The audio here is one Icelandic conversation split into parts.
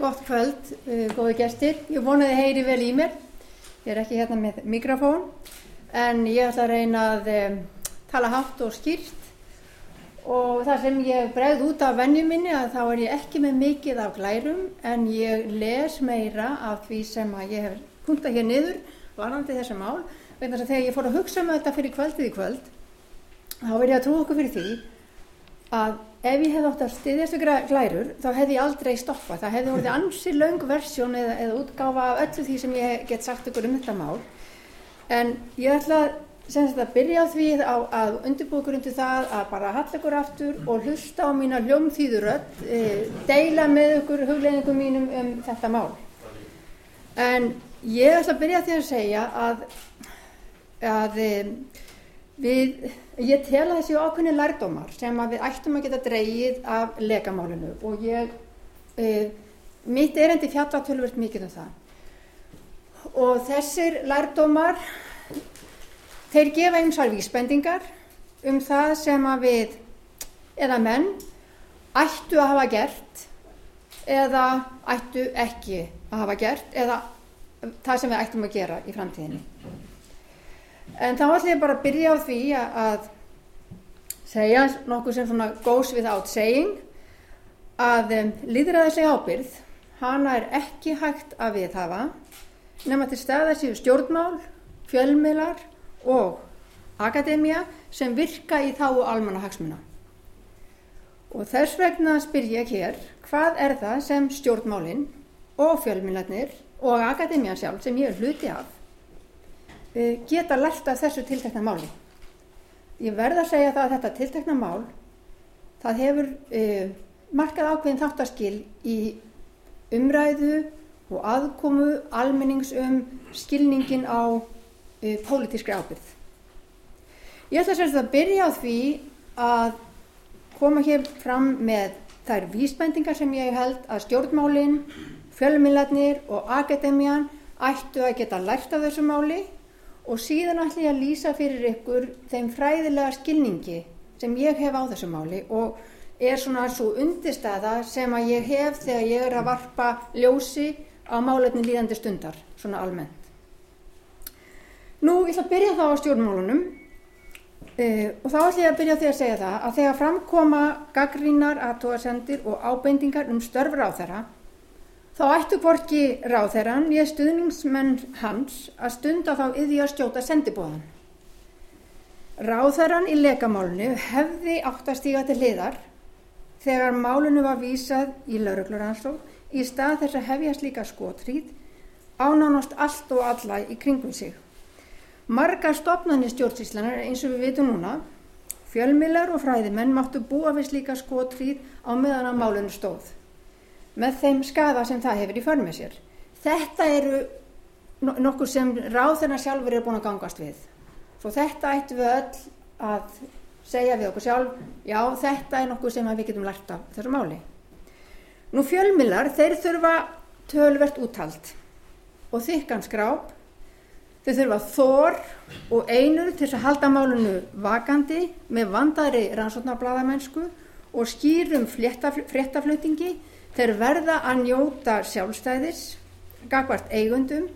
Gott kvöld, uh, góði gestir. Ég vonaði heyri vel í mér. Ég er ekki hérna með mikrofón en ég ætla að reyna að um, tala hátt og skýrt og það sem ég bregð út af vennju minni að þá er ég ekki með mikið af glærum en ég les meira af því sem að ég hef punktað hér niður varandi þessi mál þegar ég fór að hugsa um þetta fyrir kvöldið í kvöld þá verði ég að trú okkur fyrir því að ef ég hef átt að styðjast við glærur þá hefði ég aldrei stoppað. Það hefði orðið ansi laung versjón eða, eða útgáfa af öllu því sem ég get sagt ykkur um þetta mál. En ég ætla að byrja á því að, að undirbúkur undir það að bara halla ykkur aftur og hlusta á mína hljómþýðuröld e, deila með ykkur hugleðingum mínum um þetta mál. En ég ætla að byrja því að segja að, að e, við ég tel að þessi ákveðni lærdómar sem að við ættum að geta dreyið af legamálinu og ég e, mitt erendi fjalla tölvöld mikið um það. Og þessir lærdómar þeir gefa einsar vísbendingar um það sem að við eða menn ættu að hafa gert eða ættu ekki að hafa gert eða það sem við ættum að gera í framtíðinni en þá ætlum ég bara að byrja á því að segja nokkuð sem svona goes without saying að um, líðræðislega ábyrð hana er ekki hægt að viðhafa nema til staða séu stjórnmál, fjölmiðlar og akademia sem virka í þá almanna hagsmuna. Og þess vegna spyr ég hér hvað er það sem stjórnmálinn og fjölmiðlarnir og akademia sjálf sem ég er hluti af geta lært af þessu tiltekna máli. Ég verða að segja það að þetta tiltekna mál það hefur uh, markað ákveðin þáttaskil í umræðu og aðkomu almennings um skilningin á uh, pólitískri ábyrð. Ég ætla að, að byrja á því að koma hér fram með þær vísbendingar sem ég held að stjórnmálinn, fjölmiðlarnir og akademían ættu að geta lært af þessu máli og síðan ætlum ég að lýsa fyrir ykkur þeim fræðilega skilningi sem ég hef á þessu máli og er svona svo undirstaða sem að ég hef þegar ég er að varpa ljósi á málefni líðandi stundar, svona almennt. Nú, ég ætla að byrja þá á stjórnmálunum uh, og þá ætlum ég að byrja því að segja það að þegar framkoma gaggrínar, aðtóasendir og ábendingar um störfur á þeirra Þá ættu hvorki ráþeran ég stuðningsmenn hans að stunda þá yði að stjóta sendibóðan. Ráþeran í lekamálunu hefði átt að stíga til hliðar þegar málunu var vísað í laurugluransók í stað þess að hefja slíka skotríð ánánast allt og alla í kringum sig. Margar stopnarnir stjórnsíslanar eins og við vitum núna, fjölmilar og fræðimenn máttu búa við slíka skotríð á meðan að málunu stóð með þeim skafa sem það hefur í förn með sér. Þetta eru nokkur sem ráðurna sjálfur eru búin að gangast við. Svo þetta ættu við öll að segja við okkur sjálf, já þetta er nokkur sem við getum lært af þessu máli. Nú fjölmilar, þeir þurfa tölvert úttalt og þykkan skráp, þau þurfa þór og einur til að halda málunu vakandi með vandaðri rannsóknarbladamennsku og skýrum fréttaflutningi Þeir verða að njóta sjálfstæðis, gagvart eigundum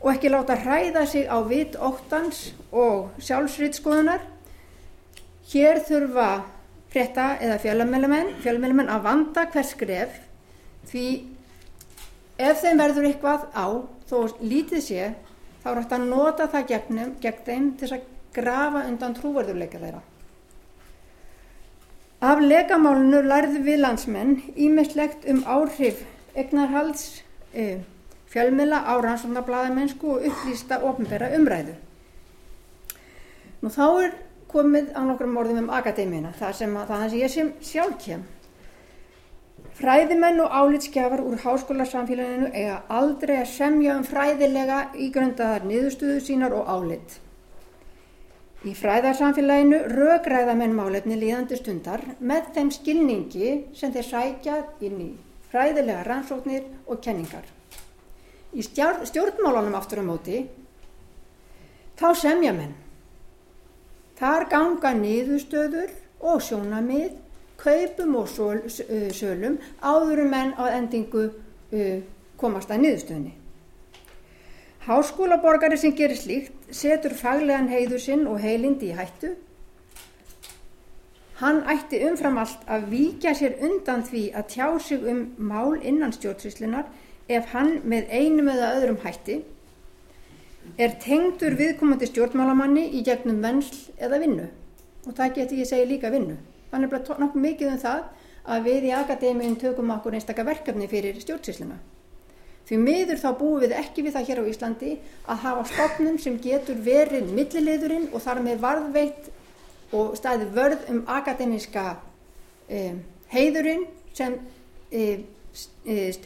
og ekki láta hræða sig á vit óttans og sjálfsrýtskoðunar. Hér þurfa frétta eða fjölmjölumenn að vanda hvers skref því ef þeim verður eitthvað á þó lítið sé þá er hægt að nota það gegnum, gegn þeim til að grafa undan trúverðurleika þeirra. Af legamálunu lærðu við landsmenn ímislegt um áhrif egnarhalds e, fjölmila á rannsóknarbladamennsku og upplýsta ofnbæra umræðu. Nú þá er komið á nokkrum orðum um akademíuna, það sem, að, það ég sem sjálf kem. Fræðimenn og álitskjafar úr háskólarsamfélaginu eiga aldrei að semja um fræðilega ígröndaðar niðurstöðu sínar og álit. Í fræðarsamfélaginu rögræða menn málefni líðandi stundar með þeim skilningi sem þeir sækja inn í fræðilega rannsóknir og kenningar. Í stjórn, stjórnmálunum aftur á móti þá semja menn. Þar ganga niðurstöður og sjónamið, kaupum og söl, sölum áðurum menn á endingu komast að niðurstöðinni. Háskólaborgari sem gerir slíkt setur faglegan heiður sinn og heilindi í hættu. Hann ætti umfram allt að víkja sér undan því að tjá sig um mál innan stjórnsvíslunar ef hann með einum eða öðrum hætti er tengdur viðkomandi stjórnmálamanni í gegnum vennsl eða vinnu. Og það getur ég segja líka vinnu. Þannig bara nokkuð mikið um það að við í akademiðin tökum okkur einstakar verkefni fyrir stjórnsvísluna. Því miður þá búum við ekki við það hér á Íslandi að hafa stofnum sem getur verið millilegðurinn og þar með varðveitt og staði vörð um akademiska um, heiðurinn sem um,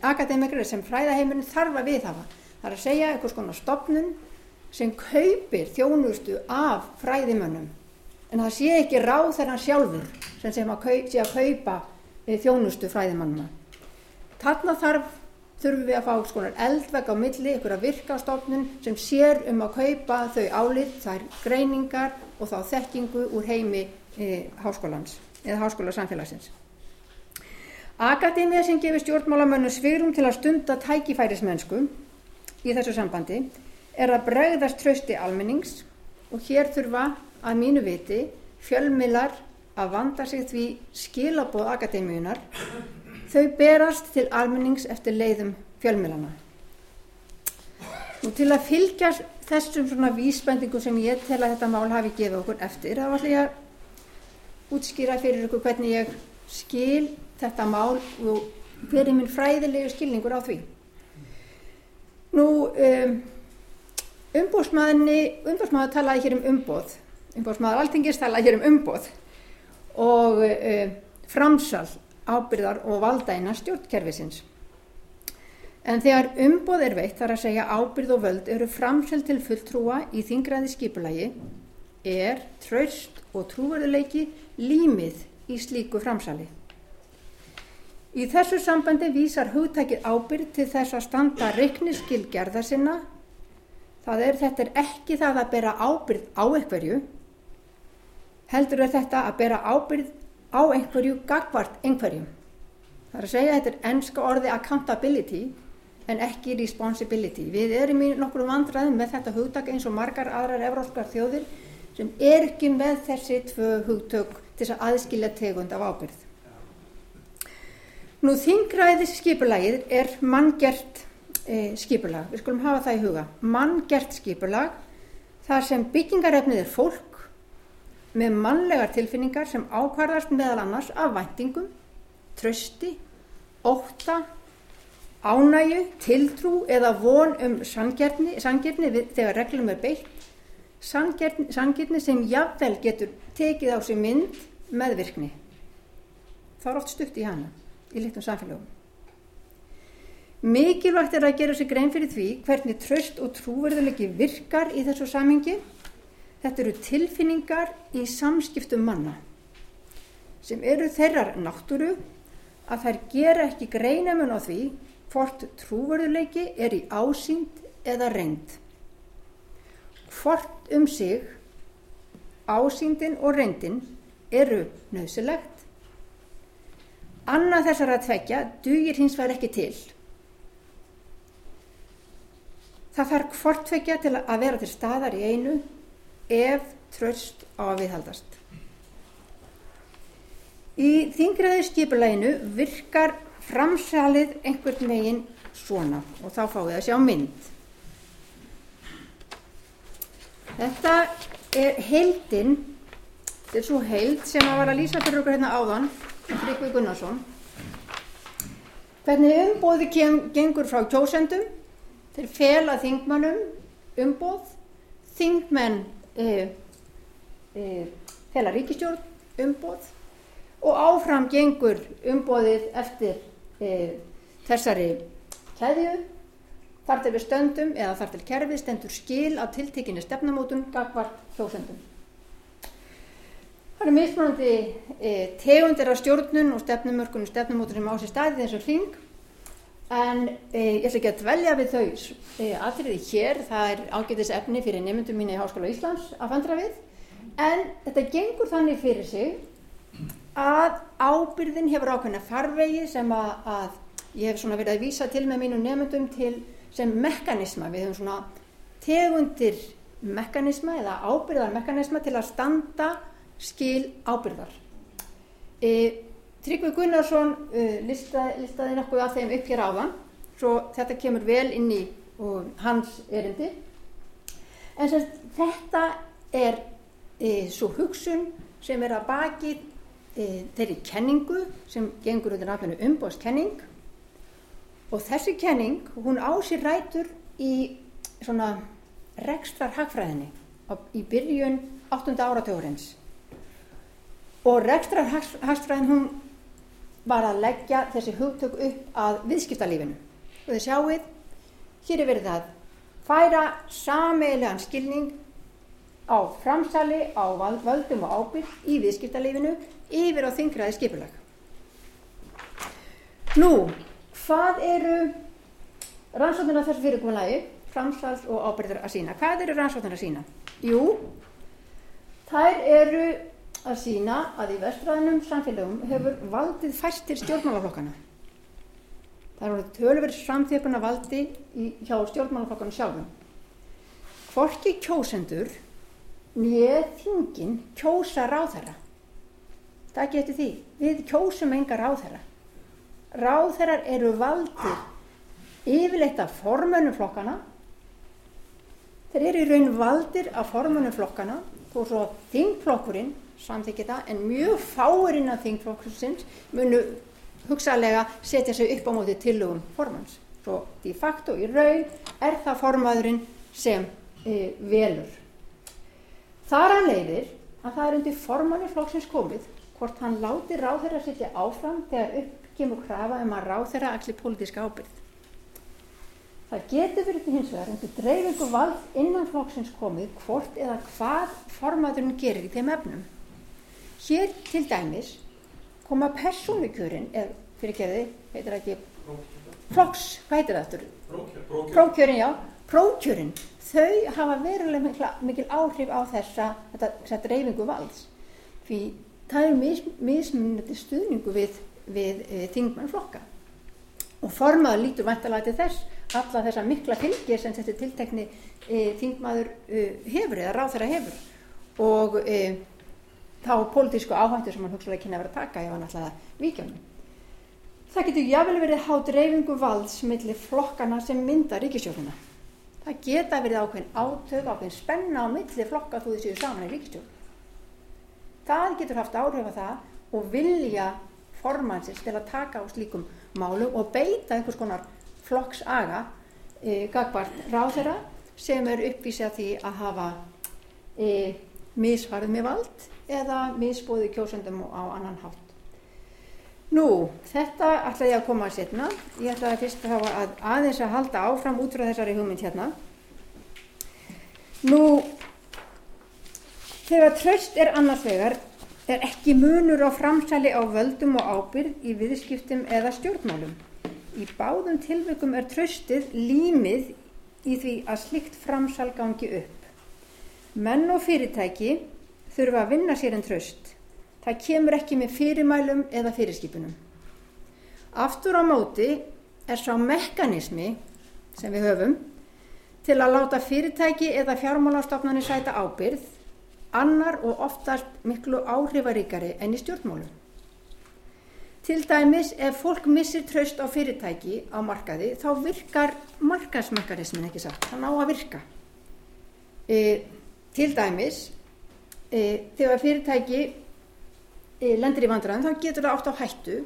akademikrar sem fræðaheimurinn þarf að viðhafa. Það er að segja einhvers konar stofnun sem kaupir þjónustu af fræðimönnum en það sé ekki ráð þeirra sjálfur sem sé að, kaup, sé að kaupa þjónustu fræðimannuna. Þarna þarf þurfum við að fá skonar eldvegg á milli, ykkur að virka stofnun sem sér um að kaupa þau álit, þær greiningar og þá þekkingu úr heimi e, háskólans eða háskólasamfélagsins. Akademia sem gefur stjórnmálamönnu svirum til að stunda tækifærismennsku í þessu sambandi er að bregðast trösti almennings og hér þurfa að mínu viti fjölmilar að vanda sig því skilaboð akademíunar þau berast til almennings eftir leiðum fjölmilana. Nú til að fylgja þessum svona vísbendingu sem ég tel að þetta mál hafi gefið okkur eftir, þá ætlum ég að útskýra fyrir ykkur hvernig ég skil þetta mál og hver er minn fræðilegu skilningur á því. Nú, um, umbóðsmaðurni, umbóðsmaður talaði hér um umbóð, umbóðsmaður altingist talaði hér um umbóð og um, framsal ábyrðar og valdaina stjórnkerfisins. En þegar umboð er veitt þar að segja ábyrð og völd eru framseld til fulltrúa í þingræði skipulagi er tröst og trúverðuleiki límið í slíku framsali. Í þessu sambandi vísar hugtækið ábyrð til þess að standa reikniskil gerða sinna. Það er þetta er ekki það að bera ábyrð á einhverju, heldur er þetta að bera ábyrð á einhverju gagvart einhverjum. Það er að segja þetta er ennska orði accountability en ekki responsibility. Við erum í nokkru vandræðum með þetta hugtak eins og margar aðrar evróskar þjóðir sem er ekki með þessi tvö hugtök til þess að aðskilja tegund af ábyrð. Nú þingræðis skipulagið er manngert e, skipulag, við skulum hafa það í huga, manngert skipulag þar sem byggingarefnið er fólk með mannlegar tilfinningar sem ákvarðast meðal annars af væntingum, trösti, óta, ánægu, tiltrú eða von um sangjörni þegar reglum er beitt, sangjörni sem jafnvel getur tekið á sig mynd meðvirkni. Það er oft stutt í hana í litum samfélagum. Mikilvægt er að gera sig grein fyrir því hvernig tröst og trúverðulegi virkar í þessu samhengi. Þetta eru tilfinningar í samskiptum manna sem eru þeirrar náttúru að þær gera ekki greinamun á því hvort trúverðuleiki er í ásýnd eða reynd. Hvort um sig ásýndin og reyndin eru nöðsilegt Annað þessar að tvekja dugir hins vegar ekki til. Það þarf hvort tvekja til að vera til staðar í einu ef tröst á að viðhaldast. Í þingræði skipuleginu virkar framsalið einhvern veginn svona og þá fáið að sjá mynd. Þetta er heildin, þetta er svo heild sem að var að lýsa fyrir okkur hérna áðan Tryggvi Gunnarsson hvernig umbóði gengur frá kjósendum til fela þingmannum umbóð þingmenn e, e, fela ríkistjórn umbóð og áfram gengur umbóðið eftir e, þessari keðju þar til við stöndum eða þar til kerfið stendur skil á tiltekinni stefnamótun gagvart kjósendum. Það eru mismunandi e, tegundir af stjórnun og stefnumörkunum stefnumótunum á sér staði þessu hring en e, ég ætla ekki að dvelja við þau e, aðriði hér, það er ágætis efni fyrir nefndum mín í Háskóla Íslands að fandra við. En þetta gengur þannig fyrir sig að ábyrðin hefur ákveðna farvegi sem að, að ég hef svona verið að vísa til með mínum nefndum til sem mekanisma, við höfum svona tegundir mekanisma eða ábyrðar mekanisma til að standa skil ábyrðar. E, Tryggvi Gunnarsson uh, listaði, listaði nokkuð af þeim upp hér áðan, svo þetta kemur vel inn í uh, hans erindi. En sem, þetta er e, svo hugsun sem er að baki e, þeirri kenningu sem gengur undir nafninu umbóðskenning og þessi kenning, hún á sér rætur í svona rekstrar hagfræðinni í byrjun 8. áratugurins og rekstrar hagfræðin hún var að leggja þessi hugtök upp að viðskiptalífinu og þið sjáuð, hér er verið að færa sameilegan skilning á framsali, á völdum og ábyrg í viðskiptalífinu yfir á þingraði skipulag. Nú, hvað eru rannsóknir af þessu fyrirkomulagi, framsals og ábyrgður að sína? Hvað eru rannsóknir að sína? Jú, þær eru að sína að í vestræðinum samfélagum hefur valdið fæst til stjórnmálaflokkana. Það eru tölverið samþjöpuna valdi í, hjá stjórnmálaflokkana sjálfum. Hvorki kjósendur nýið þingin kjósa ráðherra. Það getur því. Við kjósum enga ráðherra. Ráðherrar eru valdir yfirleitt af formönum flokkana. Þeir eru í raun valdir af formönum flokkana og svo þingflokkurinn samþykja það en mjög fáir innan þingflokksins munu hugsaðlega setja sig upp á móti tillögum formans. Svo de facto í raun er það formaðurinn sem e, velur. Þar að leiðir að það er undir formanni flokksins komið hvort hann láti ráðherra að setja áfram þegar upp kemur krafa um að ráðherra allir pólitíska ábyrð. Það getur verið hins vegar undir dreifingu vald innan flokksins komið hvort eða hvað formaðurinn gerir í þeim efnum. Hér til dæmis koma persónukjörin, eða fyrir gerði, heitir ekki, flokks, hvað heitir það eftir? Prókjör. Prókjörin, já, prókjörin, þau hafa verulega mikil, mikil áhrif á þessa, þetta, þessa dreifingu valds. Því það er mis, mismunandi stuðningu við, við e, þingmann flokka. Og formaður lítur vantalega til þess, alla þessa mikla fylgir sem þetta tiltekni e, þingmaður e, hefur eða ráð þeirra hefur. Og þá pólitísku áhættu sem hann kynna að vera að taka ef hann ætlaði vikjónum. Það getur jáfnvel verið há dreifingu valds millir flokkana sem mynda ríkistjórnuna. Það geta verið ákveðin átök, ákveðin spenna á millir flokka þú þessu saman í ríkistjórn. Það getur haft áhrif að það og vilja formansins til að taka á slíkum málum og beita einhvers konar flokksaga e, gagvart ráðherra sem er uppvísið því að hafa e, misfarið með vald eða misbóði kjósendum á annan hátt. Nú, þetta ætla ég að koma að setna. Ég ætla að fyrst að, að aðeins að halda áfram út frá þessari hugmynd hérna. Nú, þegar tröst er annars vegar, er ekki munur á framsali á völdum og ábyrð í viðskiptum eða stjórnmálum. Í báðum tilveikum er tröstið límið í því að slikt framsal gangi upp. Menn og fyrirtæki þurfa að vinna sér en tröst. Það kemur ekki með fyrirmælum eða fyrirskipunum. Aftur á móti er sá mekanismi sem við höfum til að láta fyrirtæki eða fjármálastofnani sæta ábyrð annar og oftast miklu áhrifaríkari enn í stjórnmálum. Til dæmis ef fólk missir tröst á fyrirtæki á markaði þá virkar markasmekanismin ekki satt, það ná að virka. E, til dæmis e, þegar fyrirtæki e, lendir í vandræðum þá getur það átt á hættu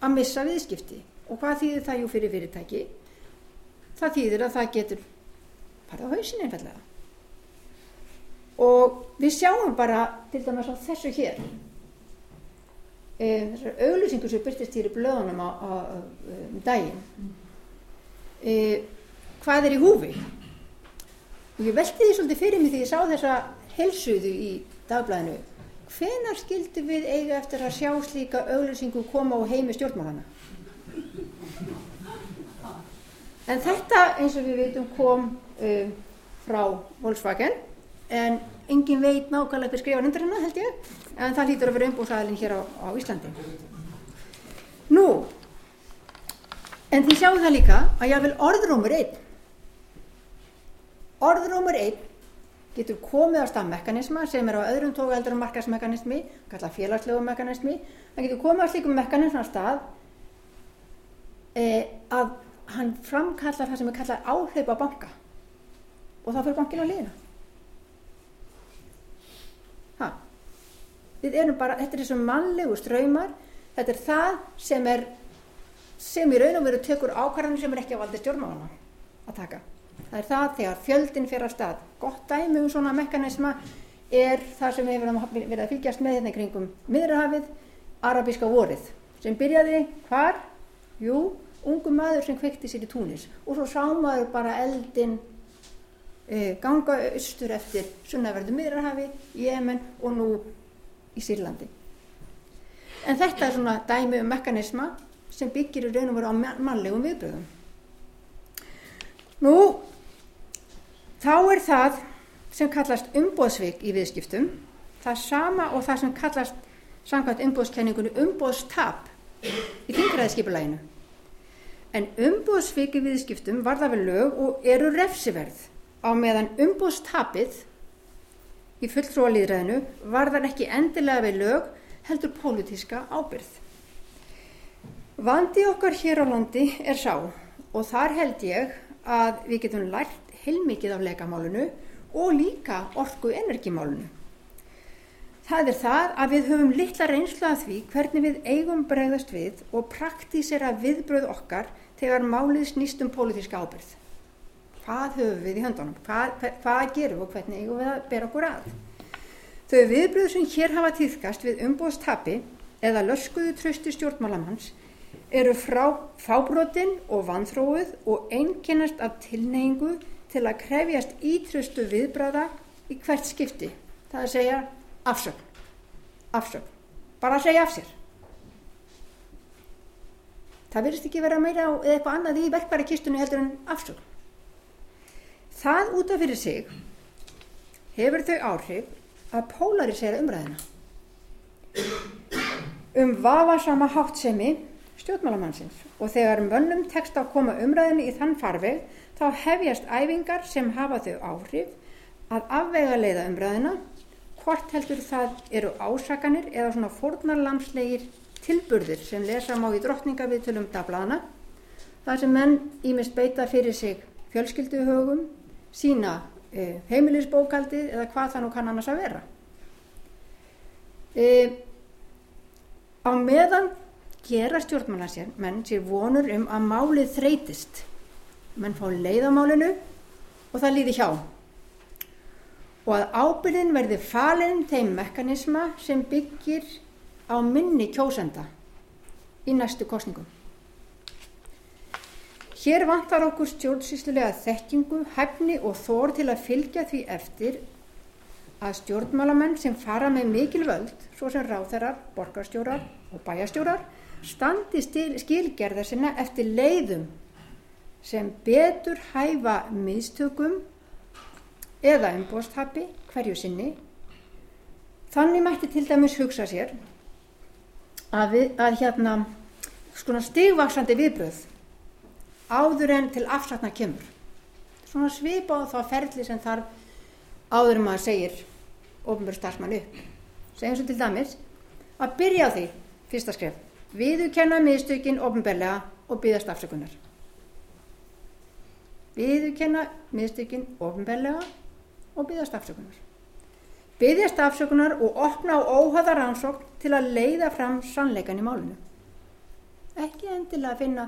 að missa viðskipti. Og hvað þýðir það? Jú fyrir fyrirtæki. Það þýðir að það getur farið á hausin einfallega og við sjáum bara til dæmis á þessu hér e, þessar auglýsingur sem byrtist hér í blöðunum á, á, á um daginn. E, hvað er í húfi og ég velti því svolítið fyrir mig því ég sá þessa helsuðu í dagblæðinu hvenar skildi við eiga eftir að sjá slíka auglýsingu koma á heimi stjórnmálana en þetta eins og við veitum kom um, frá Volkswagen en engin veit nákvæmlega hver skrifa undir hennar held ég en það hlýtur að vera umbúðræðilinn hér á, á Íslandi. Nú en þið sjáu það líka að ég vil orðrómur einn orðrómur einn getur komið á stað mekanisma sem er á öðrum tóka eldur um markasmekanismi kalla félagslegu mekanismi. Það getur komið á slíkum mekanisma stað e, að hann framkallar það sem er kallað áhlaup á banka og þá fyrir bankin á liðina ha? Við erum bara, þetta er þessum mannlegu ströymar þetta er það sem er sem í raun og veru tekur ákvarðanir sem er ekki á valdi stjórnmáðana að taka það er það þegar fjöldin fyrir að stað. Gott dæmi um svona mekanisma er það sem við hefum verið að fylgjast með hérna kringum miðrahafið arabíska vorið sem byrjaði hvar? Jú, ungu maður sem kveikti sér í túnis. Og svo sá maður bara eldin e, ganga austur eftir sunnaverðu miðrahafi, Jemen og nú í Sýrlandi. En þetta er svona dæmi um mekanisma sem byggir í raun og veru á mannlegum viðbröðum nú þá er það sem kallast umbóðsvik í viðskiptum. Það sama og það sem kallast samkvæmt umbóðskenningunni umbóðstap í þingræðskipulæginu en umbóðsvik í viðskiptum varða við lög og eru refsiverð á meðan umbóðstapið í fulltrúalýðræðinu varðar ekki endilega við lög heldur pólitíska ábyrð vandi okkar hér á landi er sá og þar held ég að við getum lært heilmikið af legamálunu og líka orku energimálunu. Það er það að við höfum litla reynslu að því hvernig við eigum bregðast við og praktísera viðbröð okkar þegar málið snýst um pólitíska ábyrð. Hvað höfum við í höndunum? Hvað, hvað, gerum og hvernig eigum við að bera okkur að? Þau viðbröð sem hér hafa týðkast við umbóðstapi eða löskuðu trösti stjórnmálamanns eru frá fábrotin og vanþróið og einkennast af tilneyingu til að krefjast ítrustu viðbræða í hvert skipti. Það er að segja afsögn. Afsögn. Bara að segja af sér. Það verðist ekki vera meira eða eitthvað annað í verkbæri kistunni heldur en afsögn. Það út af fyrir sig hefur þau áhrif að polarisera umræðina. Um vafasama háttsemi stjórnmálamannsins og þegar mönnum tekst að koma umræðinni í þann farveg þá hefjast æfingar sem hafa þau áhrif að afvega leiða umræðina hvort heldur það eru ásakanir eða svona fórnarlamslegir tilburðir sem lesa má í drottningaviðtölum dablaðana þar sem menn ímest beita fyrir sig fjölskylduhögum sína e, heimilisbókaldið eða hvað það nú kann annars að vera. E, á meðan gera stjórnmálansmenn sér vonur um að málið þreytist menn fá leiðamálinu og það líði hjá og að ábyrðin verði falin þeim mekanisma sem byggir á minni kjósenda í næstu kostningum. Hér vantar okkur stjórnsýslulega þekkingu, hefni og þór til að fylgja því eftir að stjórnmálamenn sem fara með mikil völd, svo sem ráþærar, borgarstjórar og bæjastjórar, standi skilgerðar sinna eftir leiðum sem betur hæfa miðstökum eða umbóðstappi hverju sinni. Þannig mætti til dæmis hugsa sér að, við, að hérna svona stigvaksandi viðbröð áður en til afsatna kemur. Svona svipa á þá ferli sem þarf áður en maður segir ofnbjörn starfsmann upp. Segjum svo til dæmis að byrja á því fyrsta skref. Viðukenna miðstökin ofnbjörlega og byggast afsökunar viðurkenna miðstykkin ofinbellega og byggðast afsökunar. Byggðast afsökunar og opna á óhaða rannsókn til að leiða fram sannleikan í málinu. Ekki endilega að finna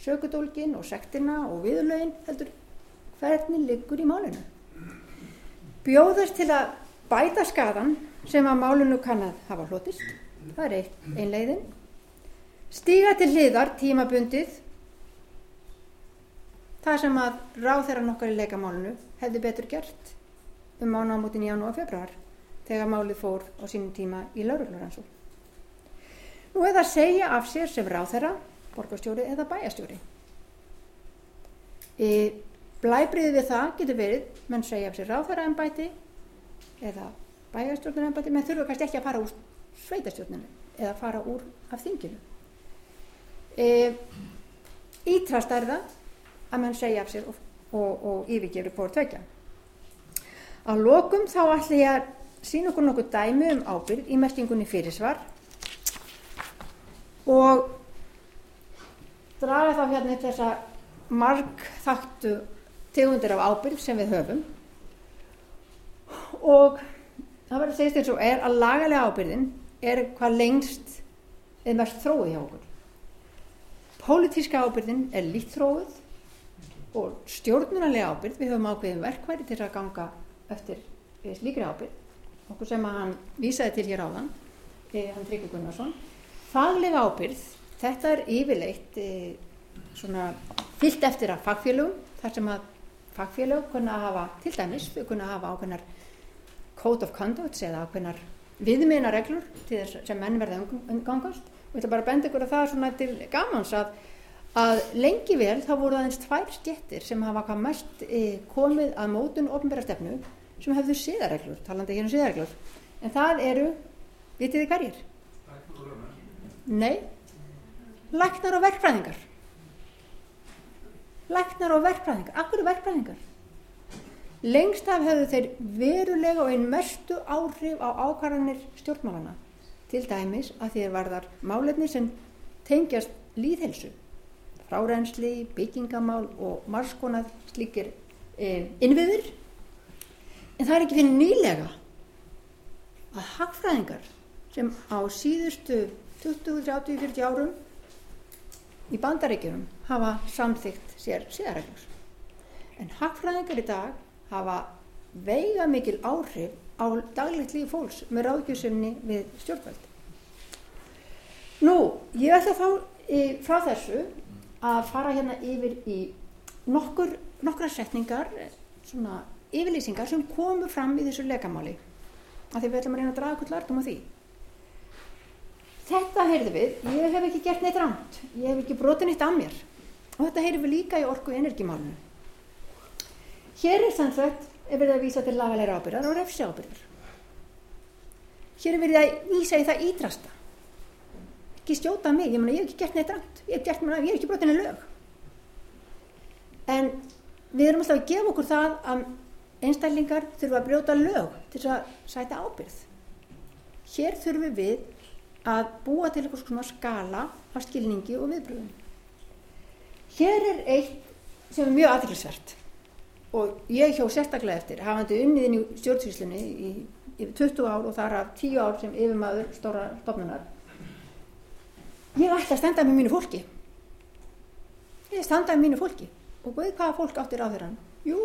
sökudólgin og sektina og viðurlögin heldur hvernig liggur í málinu. Bjóðast til að bæta skadan sem að málinu kann að hafa hlutist, það er einn leiðin. Stíga til hliðar tímabundið það sem að ráð þeirra nokkar í leikamálunu hefði betur gert um mánámútin í jánu og februar þegar málið fór á sínum tíma í lauruglaransu. Nú eða segja af sér sem ráð þeirra, borgarstjóri eða bæjastjóri. E, Blæbriðið við það getur verið, menn segja af sér ráð þeirra ennbæti eða bæjastjórnir ennbæti, menn þurfa kannski ekki að fara úr sveitastjórninu eða fara úr af þinginu. E, ítrast það að menn segja af sér og, og, og yfirgeru hvort tvekja. Á lokum þá ætla ég að sína okkur nokkuð dæmi um ábyrg í merkingunni fyrirsvar og draga þá hérna þessa marg þáttu tegundir af ábyrg sem við höfum og það verður segja eins og er að lagalega ábyrðin er hvað lengst eða mest þróið hjá okkur. Pólitíska ábyrðin er lít þróið og stjórnunarlega ábyrð, við höfum ákveðin verkværi til að ganga eftir slíkri ábyrð, okkur sem að hann vísaði til hér áðan, eh, hann Tryggvi Gunnarsson. Faglega ábyrð, þetta er yfirleitt eh, svona fyllt eftir að fagfélögum, þar sem að fagfélög kunna að hafa, til dæmis, þau kunna að hafa ákveðnar code of conduct eða ákveðnar viðmiðnareglur til þess sem menn verða umgangast. Og ég ætla bara að benda ykkur að það er svona til gamans að, að lengi vel þá voru aðeins tvær stjettir sem hafa mest e, komið að mótun ofnbæra stefnu sem hefðu síðareglur, talandi ekki um síðareglur en það eru, vitið þið hverjir? Nei. Læknar og verkfræðingar. Læknar og verkfræðingar. Akkur er verkfræðingar? Lengst af hefðu þeir verulega og einn mestu áhrif á ákvarðanir stjórnmálana til dæmis að þeir varðar málefni sem tengjast líðhelsu, frárensli, byggingamál og margskonað slíkir e, innviður. En það er ekki fyrir nýlega að hagfræðingar sem á síðustu 20, 30, 40 árum í bandaríkjunum hafa samþygt sér síðareglur. En hagfræðingar í dag hafa veiga mikil áhrif á daglegt líf fólks með ráðgjöfsumni við stjórnvöld. Nú, ég ætla þá í, frá þessu að fara hérna yfir í nokkur, nokkra setningar, svona yfirlýsingar sem komu fram í þessu leikamáli. Af því við ætlum að reyna að draga okkur lartum á því. Þetta heyrðu við, ég hef ekki gert neitt ránt, ég hef ekki brotin eitt af mér og þetta heyrðu við líka í orku energimálunum. Hér er sannsagt er verið að vísa til lagalega ábyrðar og refsi ábyrðar. Hér er verið að vísa í það ídrasta. Ekki stjóta mig, ég, mena, ég hef ekki gert neitt rænt, ég hef, gert, mena, ég hef ekki brotinni lög. En við erum alltaf að gefa okkur það að einstællingar þurfa að brjóta lög til að sæta ábyrð. Hér þurfum við að búa til eitthvað svona skala af skilningi og viðbröðum. Hér er eitt sem er mjög aðrilsvert og ég hjó sérstaklega eftir hafandi unniðin í stjórnsvíslunni í 20 ár og þar af 10 ár sem yfirmaður stóra stofnunar ég ætla að standa með mínu fólki. Ég standa með mínu fólki. Og veið hvaða fólk áttir á þeirra jú,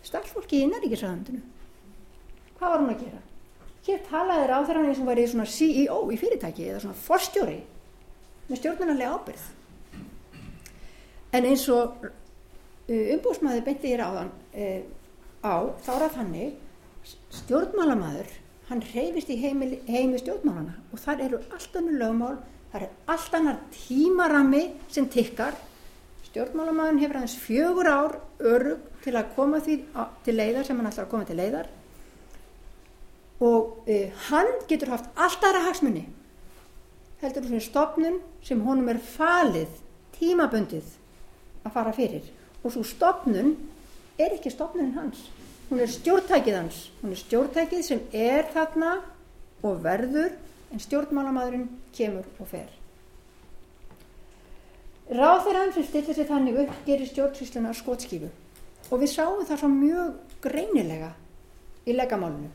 starfsfólki í næringisræðandinu hvað var hún að gera? Hér talaði á þeirra eins og í svona CEO í fyrirtæki eða svona forstjóri með stjórnarnarlega ábyrð en eins og Eh, umbúsmaður beinti ég ráðan uh, á þá er það þannig stjórnmálamæður hann reyfist í heimi, heimi stjórnmálana og þar eru allt annar lögmál þar er allt annar tímarami sem tikkar. Stjórnmálamæðun hefur aðeins fjögur ár örug til að koma því til leiðar sem hann ætlar að koma til leiðar. Og uh, hann getur haft allt aðra hagsmunni heldur þú svona stopnun sem honum er falið tímabundið að fara fyrir. Og svo stopnun er ekki stopnun hans. Hún er stjórntækið hans. Hún er stjórntækið sem er þarna og verður en stjórnmálamadurinn kemur og fer. Ráþeran sem stillir sér þannig upp gerir stjórnsýsluna skotskífu. Og við sáum það svo mjög greinilega í legamálunum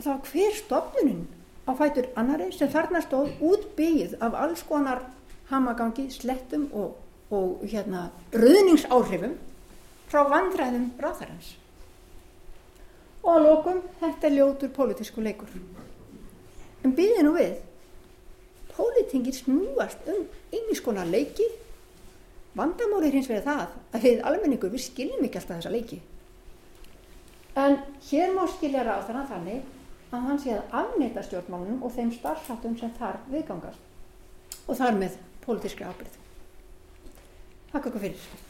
þá hver stopnunin á fætur annari sem þarna stóð útbyggið af alls konar hamagangi, slettum og og hérna ruðningsáhrifum frá vandræðum ráðarhans og að lókum þetta er ljótur pólitísku leikur en býðið nú við. Pólitingir snúast um einnig skona leiki. Vandamórið hins vegar það að við almenningur við skiljum ekki alltaf þessa leiki. En hér má skilja ráðarna þannig að hann sé að afnita stjórnmálunum og þeim starfsáttum sem þar viðgangast. Og þar með pólitískri ábyrð Þakka ykkur fyrir.